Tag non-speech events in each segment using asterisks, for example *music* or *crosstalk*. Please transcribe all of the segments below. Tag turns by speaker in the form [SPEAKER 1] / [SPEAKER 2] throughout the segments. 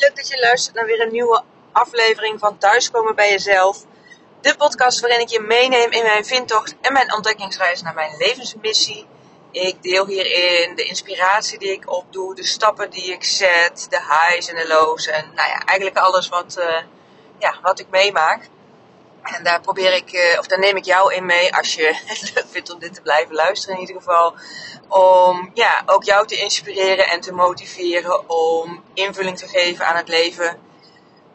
[SPEAKER 1] leuk dat je luistert naar weer een nieuwe aflevering van Thuiskomen bij Jezelf. De podcast waarin ik je meeneem in mijn vindtocht en mijn ontdekkingsreis naar mijn levensmissie. Ik deel hierin de inspiratie die ik opdoe, de stappen die ik zet, de highs en de lows. En nou ja, eigenlijk alles wat, uh, ja, wat ik meemaak. En daar probeer ik, uh, of daar neem ik jou in mee als je *laughs* het leuk vindt om dit te blijven luisteren in ieder geval. Om ja, ook jou te inspireren en te motiveren om invulling te geven aan het leven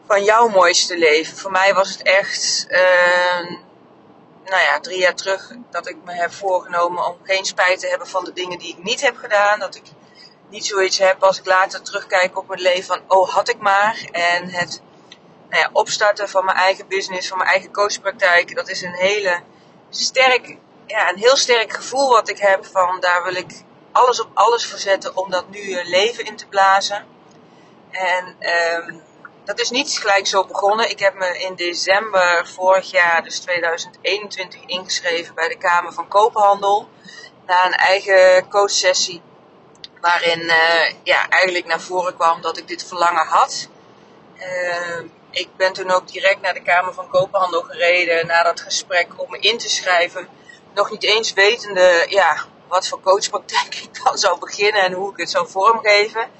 [SPEAKER 1] van jouw mooiste leven. Voor mij was het echt, uh, nou ja, drie jaar terug dat ik me heb voorgenomen om geen spijt te hebben van de dingen die ik niet heb gedaan. Dat ik niet zoiets heb als ik later terugkijk op mijn leven van, oh had ik maar. En het nou opstarten van mijn eigen business, van mijn eigen coachpraktijk, dat is een hele sterk, ja, een heel sterk gevoel wat ik heb van daar wil ik alles op alles voor zetten om dat nu leven in te blazen. En um, dat is niet gelijk zo begonnen. Ik heb me in december vorig jaar, dus 2021, ingeschreven bij de Kamer van Koophandel. Na een eigen coachsessie. Waarin uh, ja, eigenlijk naar voren kwam dat ik dit verlangen had. Uh, ik ben toen ook direct naar de Kamer van Koophandel gereden na dat gesprek om me in te schrijven. Nog niet eens wetende ja, wat voor coachpraktijk *laughs* ik dan zou beginnen en hoe ik het zou vormgeven.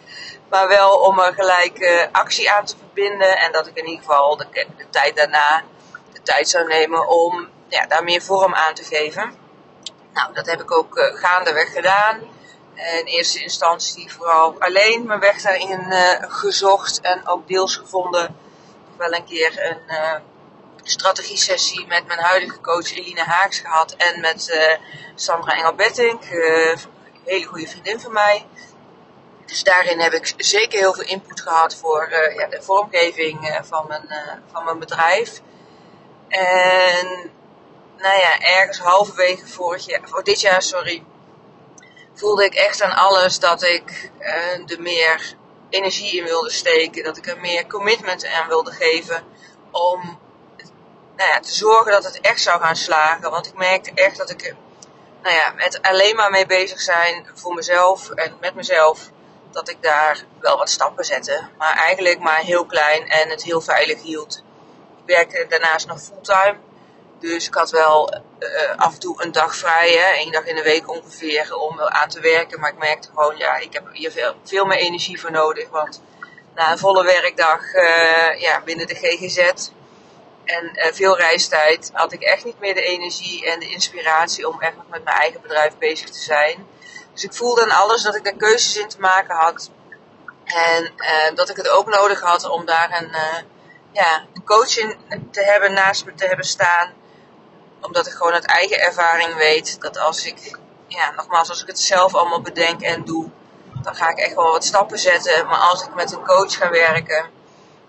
[SPEAKER 1] Maar wel om er gelijk uh, actie aan te verbinden en dat ik in ieder geval de, tijd daarna de tijd zou nemen om ja, daar meer vorm aan te geven. Nou, dat heb ik ook uh, gaandeweg gedaan. In eerste instantie vooral alleen mijn weg daarin uh, gezocht en ook deels gevonden wel een keer een uh, strategie-sessie met mijn huidige coach Eline Haaks gehad. En met uh, Sandra Engelbettink, uh, een hele goede vriendin van mij. Dus daarin heb ik zeker heel veel input gehad voor ja, de vormgeving van, mijn, van mijn bedrijf. En nou ja, ergens halverwege vorig jaar, voor dit jaar, sorry, voelde ik echt aan alles dat ik de meer energie in wilde steken. Dat ik er meer commitment aan wilde geven. Om nou ja, te zorgen dat het echt zou gaan slagen. Want ik merkte echt dat ik nou ja, met alleen maar mee bezig zijn voor mezelf en met mezelf. Dat ik daar wel wat stappen zette. Maar eigenlijk maar heel klein en het heel veilig hield. Ik werkte daarnaast nog fulltime. Dus ik had wel uh, af en toe een dag vrij, hè, één dag in de week ongeveer, om aan te werken. Maar ik merkte gewoon, ja, ik heb hier veel, veel meer energie voor nodig. Want na een volle werkdag uh, ja, binnen de GGZ en uh, veel reistijd had ik echt niet meer de energie en de inspiratie om echt nog met mijn eigen bedrijf bezig te zijn. Dus ik voelde aan alles dat ik daar keuzes in te maken had. En dat ik het ook nodig had om daar een, ja, een coach in te hebben naast me te hebben staan omdat ik gewoon uit eigen ervaring weet dat als ik, ja, nogmaals, als ik het zelf allemaal bedenk en doe, dan ga ik echt wel wat stappen zetten. Maar als ik met een coach ga werken,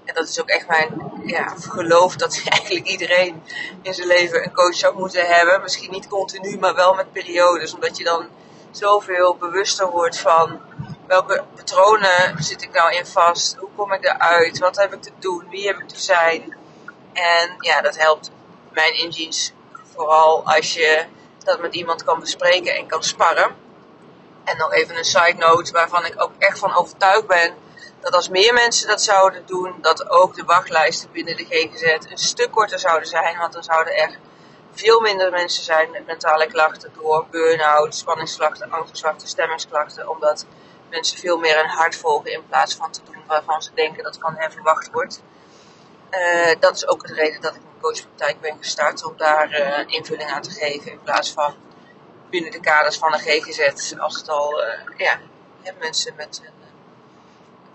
[SPEAKER 1] en dat is ook echt mijn ja, geloof dat *laughs* eigenlijk iedereen in zijn leven een coach zou moeten hebben. Misschien niet continu, maar wel met periodes. Omdat je dan zoveel bewuster wordt van welke patronen zit ik nou in vast? Hoe kom ik eruit? Wat heb ik te doen? Wie heb ik te zijn? En ja, dat helpt mijn inziens Vooral als je dat met iemand kan bespreken en kan sparren. En nog even een side note waarvan ik ook echt van overtuigd ben dat als meer mensen dat zouden doen, dat ook de wachtlijsten binnen de GGZ een stuk korter zouden zijn. Want dan zouden er veel minder mensen zijn met mentale klachten door burn-out, spanningsklachten, angstklachten, stemmingsklachten. Omdat mensen veel meer hun hart volgen in plaats van te doen waarvan ze denken dat van hen verwacht wordt. Uh, dat is ook de reden dat ik mijn coachpraktijk ben gestart. Om daar uh, invulling aan te geven. In plaats van binnen de kaders van een GGZ. Als het al uh, ja, mensen met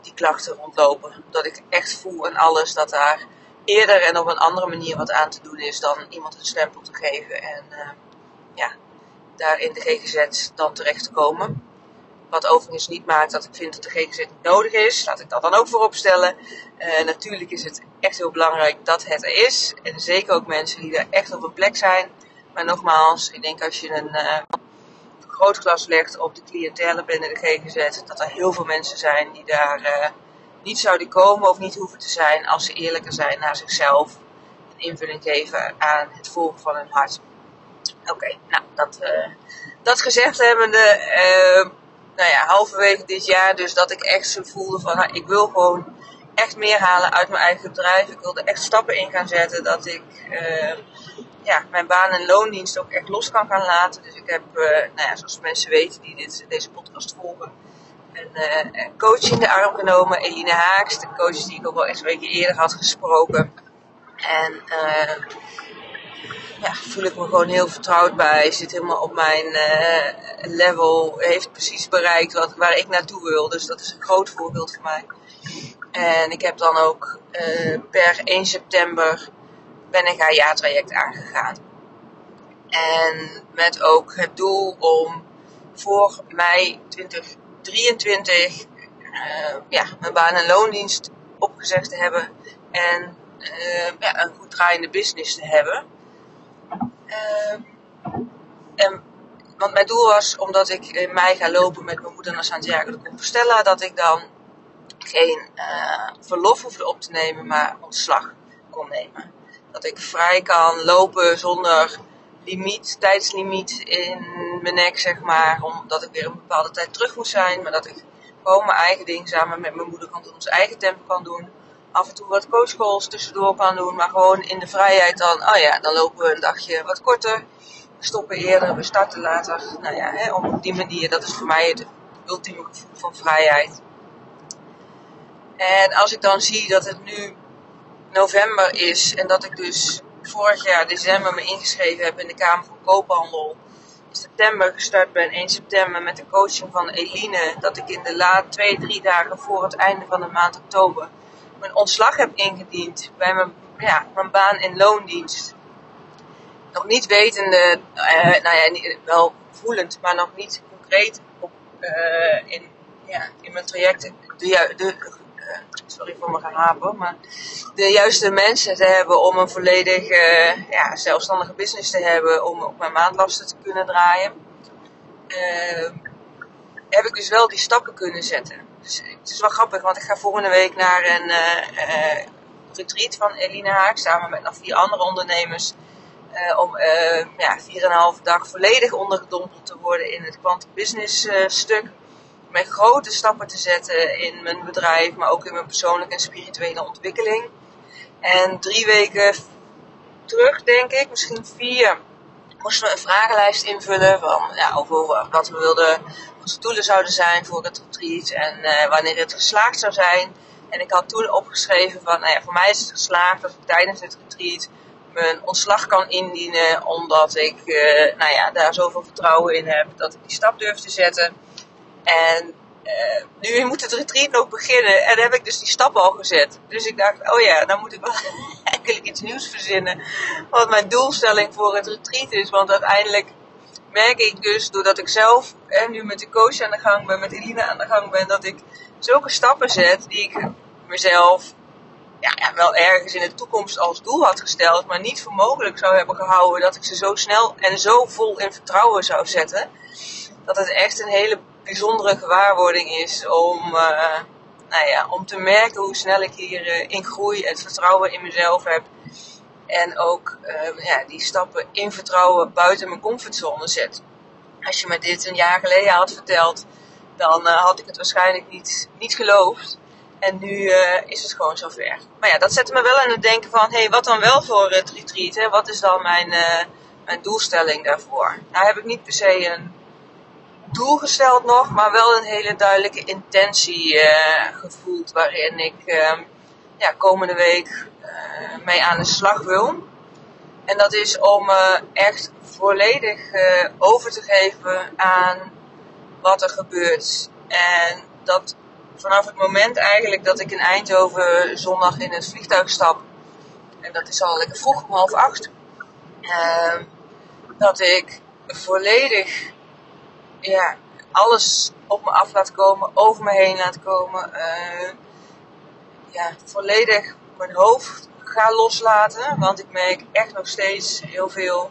[SPEAKER 1] die klachten rondlopen. Dat ik echt voel en alles dat daar eerder en op een andere manier wat aan te doen is dan iemand een stempel te geven. En ja, daar in de GGZ dan terecht te komen. Wat overigens niet maakt dat ik vind dat de GGZ niet nodig is. Laat ik dat dan ook voorop stellen. Uh, natuurlijk is het echt heel belangrijk dat het er is. En zeker ook mensen die er echt op een plek zijn. Maar nogmaals, ik denk als je een uh, grootglas legt op de cliëntele binnen de GGZ, dat er heel veel mensen zijn die daar uh, niet zouden komen of niet hoeven te zijn als ze eerlijker zijn naar zichzelf. En invulling geven aan het volgen van hun hart. Oké, nou, dat, dat gezegd hebbende nou ja, halverwege dit jaar dus dat ik echt zo voelde van, nou, ik wil gewoon echt meer halen uit mijn eigen bedrijf. Ik wilde echt stappen in gaan zetten dat ik uh, ja, mijn baan en loondienst ook echt los kan gaan laten. Dus ik heb, uh, nou ja, zoals mensen weten die dit, deze podcast volgen, een, een coach in de arm genomen. Eline Haaks, de coach die ik ook al eens een weekje eerder had gesproken. En ja, voel ik me gewoon heel vertrouwd bij. Zit helemaal op mijn uh, level. Heeft precies bereikt wat, waar ik naartoe wil. Dus dat is een groot voorbeeld voor mij. En ik heb dan ook uh, per 1 september ben ik haar jaartraject aangegaan. En met ook het doel om voor mei 2023 uh, ja, mijn baan- en loondienst opgezegd te hebben. En ja, een goed draaiende business te hebben. En, want mijn doel was, omdat ik in mei ga lopen met mijn moeder naar Santiago de Compostela, dat ik dan geen uh, verlof hoefde op te nemen, maar ontslag kon nemen. Dat ik vrij kan lopen zonder limiet, tijdslimiet in mijn nek, zeg maar. Omdat ik weer een bepaalde tijd terug moet zijn. Maar dat ik gewoon mijn eigen ding samen met mijn moeder kan doen. Ons eigen tempo kan doen af en toe wat coachcalls tussendoor kan doen, maar gewoon in de vrijheid dan, oh ja, dan lopen we een dagje wat korter, we stoppen eerder, we starten later. Nou ja, hè, op die manier, dat is voor mij het ultieme gevoel van vrijheid. En als ik dan zie dat het nu november is en dat ik dus vorig jaar december me ingeschreven heb in de Kamer van Koophandel, in september gestart ben, 1 september met de coaching van Eline, dat ik in de laat twee, drie dagen voor het einde van de maand oktober mijn ontslag heb ingediend bij mijn, ja, mijn baan in loondienst. Nog niet wetende, uh, nou ja, wel voelend, maar nog niet concreet op, uh, in, ja, in mijn trajecten de, de uh, sorry voor mijn gehapen, maar de juiste mensen te hebben om een volledig ja, zelfstandige business te hebben, om op mijn maandlasten te kunnen draaien. heb ik dus wel die stappen kunnen zetten. Dus het is wel grappig, want ik ga volgende week naar een uh, retreat van Eline Haak samen met nog vier andere ondernemers. Om ja, 4,5 dag volledig ondergedompeld te worden in het quantum business stuk. Met grote stappen te zetten in mijn bedrijf, maar ook in mijn persoonlijke en spirituele ontwikkeling. En drie weken terug, denk ik, misschien vier, moesten we een vragenlijst invullen van, ja, over wat we wilden doelen zouden zijn voor het retreat en uh, wanneer het geslaagd zou zijn. En ik had toen opgeschreven van, nou ja, voor mij is het geslaagd als ik tijdens het retreat mijn ontslag kan indienen, omdat ik, uh, nou ja, daar zoveel vertrouwen in heb dat ik die stap durf te zetten. En uh, nu moet het retreat nog beginnen en heb ik dus die stap al gezet. Dus ik dacht, oh ja, dan moet ik wel *laughs* eigenlijk iets nieuws verzinnen. Wat mijn doelstelling voor het retreat is. Want uiteindelijk merk ik dus, doordat ik zelf en nu met de coach aan de gang ben, met Elina aan de gang ben, dat ik zulke stappen zet die ik mezelf ja, wel ergens in de toekomst als doel had gesteld, maar niet voor mogelijk zou hebben gehouden dat ik ze zo snel en zo vol in vertrouwen zou zetten. Dat het echt een hele bijzondere gewaarwording is om, uh, nou ja, om te merken hoe snel ik hierin uh, groei, het vertrouwen in mezelf heb en ook uh, ja, die stappen in vertrouwen buiten mijn comfortzone zet. Als je me dit een jaar geleden had verteld, dan uh, had ik het waarschijnlijk niet, niet geloofd. En nu uh, is het gewoon zover. Maar ja, dat zette me wel aan het denken van, hé, hey, wat dan wel voor het retreat? Hè? Wat is dan mijn, mijn doelstelling daarvoor? Nou heb ik niet per se een doel gesteld nog, maar wel een hele duidelijke intentie gevoeld. Waarin ik ehm, ja, komende week uh, mee aan de slag wil. En dat is om uh, echt volledig uh, over te geven aan wat er gebeurt. En dat vanaf het moment eigenlijk dat ik in Eindhoven zondag in het vliegtuig stap, en dat is al lekker vroeg om half acht, ehm, dat ik volledig ja, alles op me af laat komen, over me heen laat komen. Ja, volledig mijn hoofd ga loslaten. Want ik merk echt nog steeds heel veel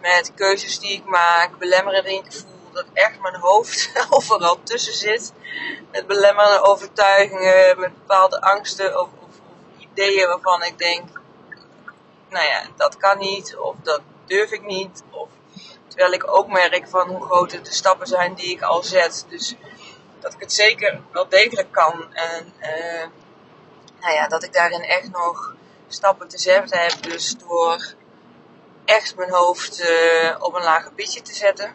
[SPEAKER 1] met keuzes die ik maak, belemmerende gevoel, dat echt mijn hoofd *laughs* overal tussen zit. Met belemmerende overtuigingen, met bepaalde angsten of, ideeën waarvan ik denk, nou ja, dat kan niet of dat durf ik niet. Of, terwijl ik ook merk van hoe groot de stappen zijn die ik al zet. Dus dat ik het zeker wel degelijk kan. En uh, nou ja, dat ik daarin echt nog stappen te zetten heb. Dus door echt mijn hoofd uh, op een lager pitje te zetten.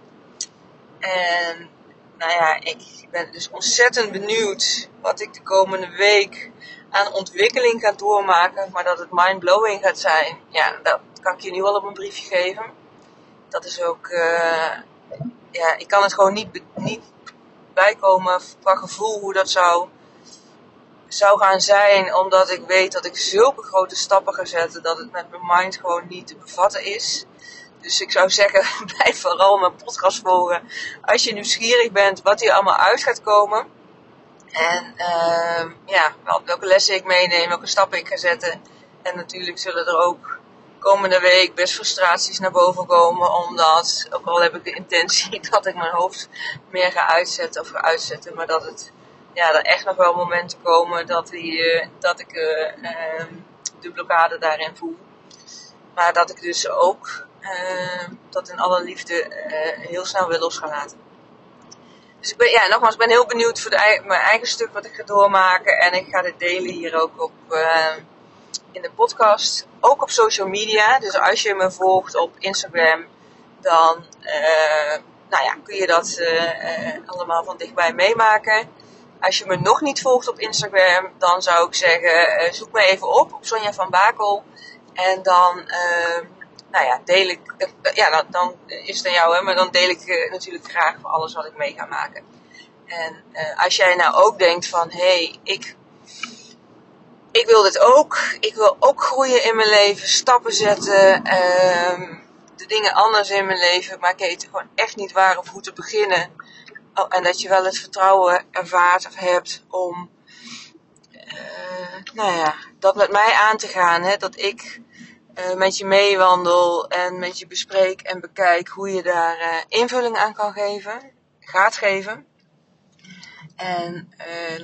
[SPEAKER 1] En nou ja, ik ben dus ontzettend benieuwd wat ik de komende week aan ontwikkeling ga doormaken. Maar dat het mindblowing gaat zijn, ja, dat kan ik je nu al op een briefje geven. Dat is ook, uh, ja, ik kan het gewoon niet, niet bijkomen qua gevoel hoe dat zou, zou gaan zijn. Omdat ik weet dat ik zulke grote stappen ga zetten dat het met mijn mind gewoon niet te bevatten is. Dus ik zou zeggen, *laughs* blijf vooral mijn podcast volgen. Als je nieuwsgierig bent wat hier allemaal uit gaat komen. En uh, ja, welke lessen ik meeneem, welke stappen ik ga zetten. En natuurlijk zullen er ook komende week best frustraties naar boven komen. Omdat, ook al heb ik de intentie *laughs* dat ik mijn hoofd meer ga uitzetten of ga uitzetten. Maar dat het, ja, er echt nog wel momenten komen dat, die, uh, dat ik uh, de blokkade daarin voel. Maar dat ik dus ook uh, dat in alle liefde uh, heel snel weer los laten. Dus ik ben, ja, nogmaals, ik ben heel benieuwd voor mijn eigen stuk wat ik ga doormaken. En ik ga dit delen hier ook op, uh, in de podcast. Ook op social media. Dus als je me volgt op Instagram, dan nou ja, kun je dat allemaal van dichtbij meemaken. Als je me nog niet volgt op Instagram, dan zou ik zeggen, zoek me even op Sonja van Bakel. En dan nou ja, deel ik, ja, dan, dan is het aan jou, hè, maar dan deel ik uh, natuurlijk graag alles wat ik mee ga maken. En als jij nou ook denkt van, hé, hey, ik, ik wil dit ook, ik wil ook groeien in mijn leven, stappen zetten, um, de dingen anders in mijn leven, maar ik weet gewoon echt niet waar of hoe te beginnen. Oh, en dat je wel het vertrouwen ervaart of hebt om, uh, nou ja, dat met mij aan te gaan, hè, dat ik uh, met je meewandel en met je bespreek en bekijk hoe je daar uh, invulling aan kan geven, gaat geven. En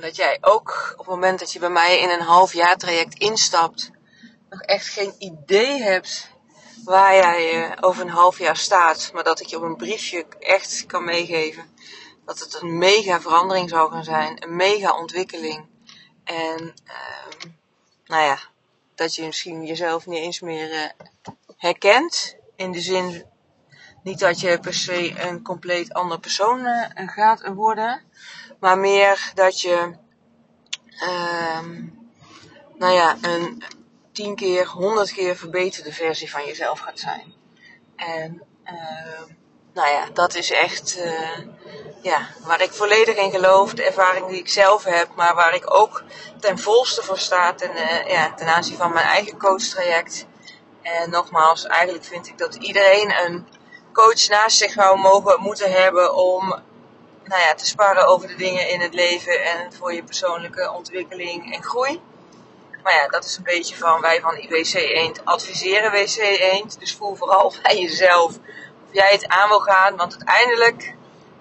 [SPEAKER 1] dat jij ook op het moment dat je bij mij in een half jaar traject instapt, nog echt geen idee hebt waar jij over een half jaar staat, maar dat ik je op een briefje echt kan meegeven dat het een mega verandering zou gaan zijn, een mega ontwikkeling. En ehm, nou ja, dat je misschien jezelf niet eens meer uh, herkent. In de zin, niet dat je per se een compleet ander persoon uh, gaat worden. Maar meer dat je, uh, nou ja, een tien keer, honderd keer verbeterde versie van jezelf gaat zijn. En, ehm, nou ja, dat is echt, uh, ja, waar ik volledig in geloof, de ervaring die ik zelf heb, maar waar ik ook ten volste voor sta ten, uh, ja, ten aanzien van mijn eigen coachtraject. En nogmaals, eigenlijk vind ik dat iedereen een coach naast zich zou mogen moeten hebben om nou ja, te sparren over de dingen in het leven en voor je persoonlijke ontwikkeling en groei. Maar ja, dat is een beetje van wij van IWC Eend adviseren WC Eend. Dus voel vooral *laughs* bij jezelf of jij het aan wil gaan. Want uiteindelijk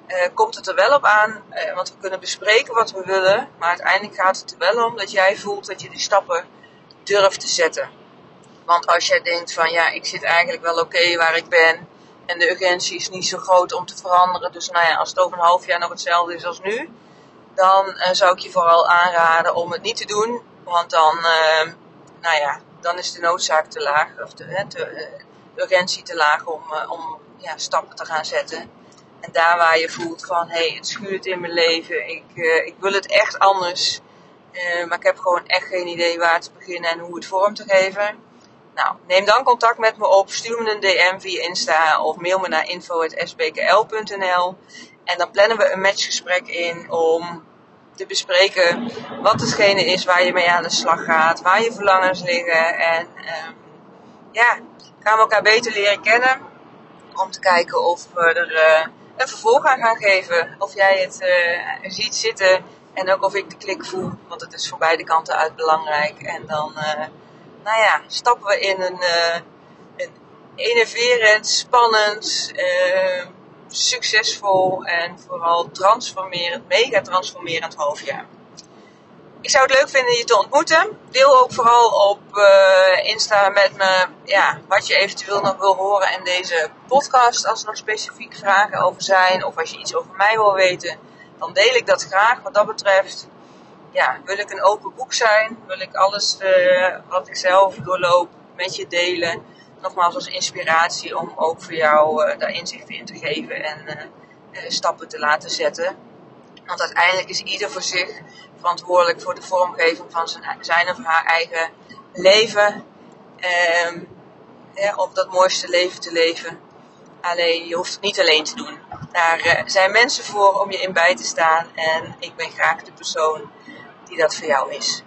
[SPEAKER 1] uh, komt het er wel op aan, uh, want we kunnen bespreken wat we willen, maar uiteindelijk gaat het er wel om dat jij voelt dat je die stappen durft te zetten. Want als jij denkt van ja, ik zit eigenlijk wel oké waar ik ben en de urgentie is niet zo groot om te veranderen, dus nou ja, als het over een half jaar nog hetzelfde is als nu, dan uh, zou ik je vooral aanraden om het niet te doen, want dan, nou ja, dan is de noodzaak te laag, of de, de urgentie te laag om, om ja, stappen te gaan zetten. En daar waar je voelt van, hé, hey, het schuurt in mijn leven, ik, uh, ik wil het echt anders. Uh, maar ik heb gewoon echt geen idee waar te beginnen en hoe het vorm te geven. Nou, neem dan contact met me op, stuur me een DM via Insta of mail me naar info.sbkl.nl. En dan plannen we een matchgesprek in om te bespreken wat hetgene is waar je mee aan de slag gaat, waar je verlangens liggen. En uh, ja, gaan we elkaar beter leren kennen om te kijken of we er een vervolg aan gaan geven. Of jij het uh, ziet zitten en ook of ik de klik voel, want het is voor beide kanten uit belangrijk. En dan, uh, nou ja, stappen we in een, een innoverend, spannend, succesvol en vooral transformerend, mega transformerend halfjaar. Ik zou het leuk vinden je te ontmoeten. Deel ook vooral op uh, Insta met me ja, wat je eventueel nog wil horen in deze podcast. Als er nog specifieke vragen over zijn of als je iets over mij wil weten, dan deel ik dat graag wat dat betreft. ja, wil ik een open boek zijn? Wil ik alles uh, wat ik zelf doorloop met je delen? Nogmaals als inspiratie om ook voor jou uh, daar inzichten in te geven en stappen te laten zetten. Want uiteindelijk is ieder voor zich verantwoordelijk voor de vormgeving van zijn, zijn of haar eigen leven. Um, om dat mooiste leven te leven. Alleen je hoeft het niet alleen te doen. Daar zijn mensen voor om je in bij te staan. En ik ben graag de persoon die dat voor jou is.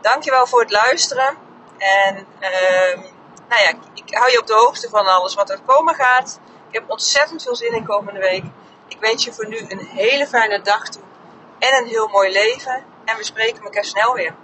[SPEAKER 1] Dankjewel voor het luisteren. En uh, nou ja, ik hou je op de hoogte van alles wat er komen gaat. Ik heb ontzettend veel zin in komende week. Ik wens je voor nu een hele fijne dag toe. En een heel mooi leven. En we spreken elkaar snel weer.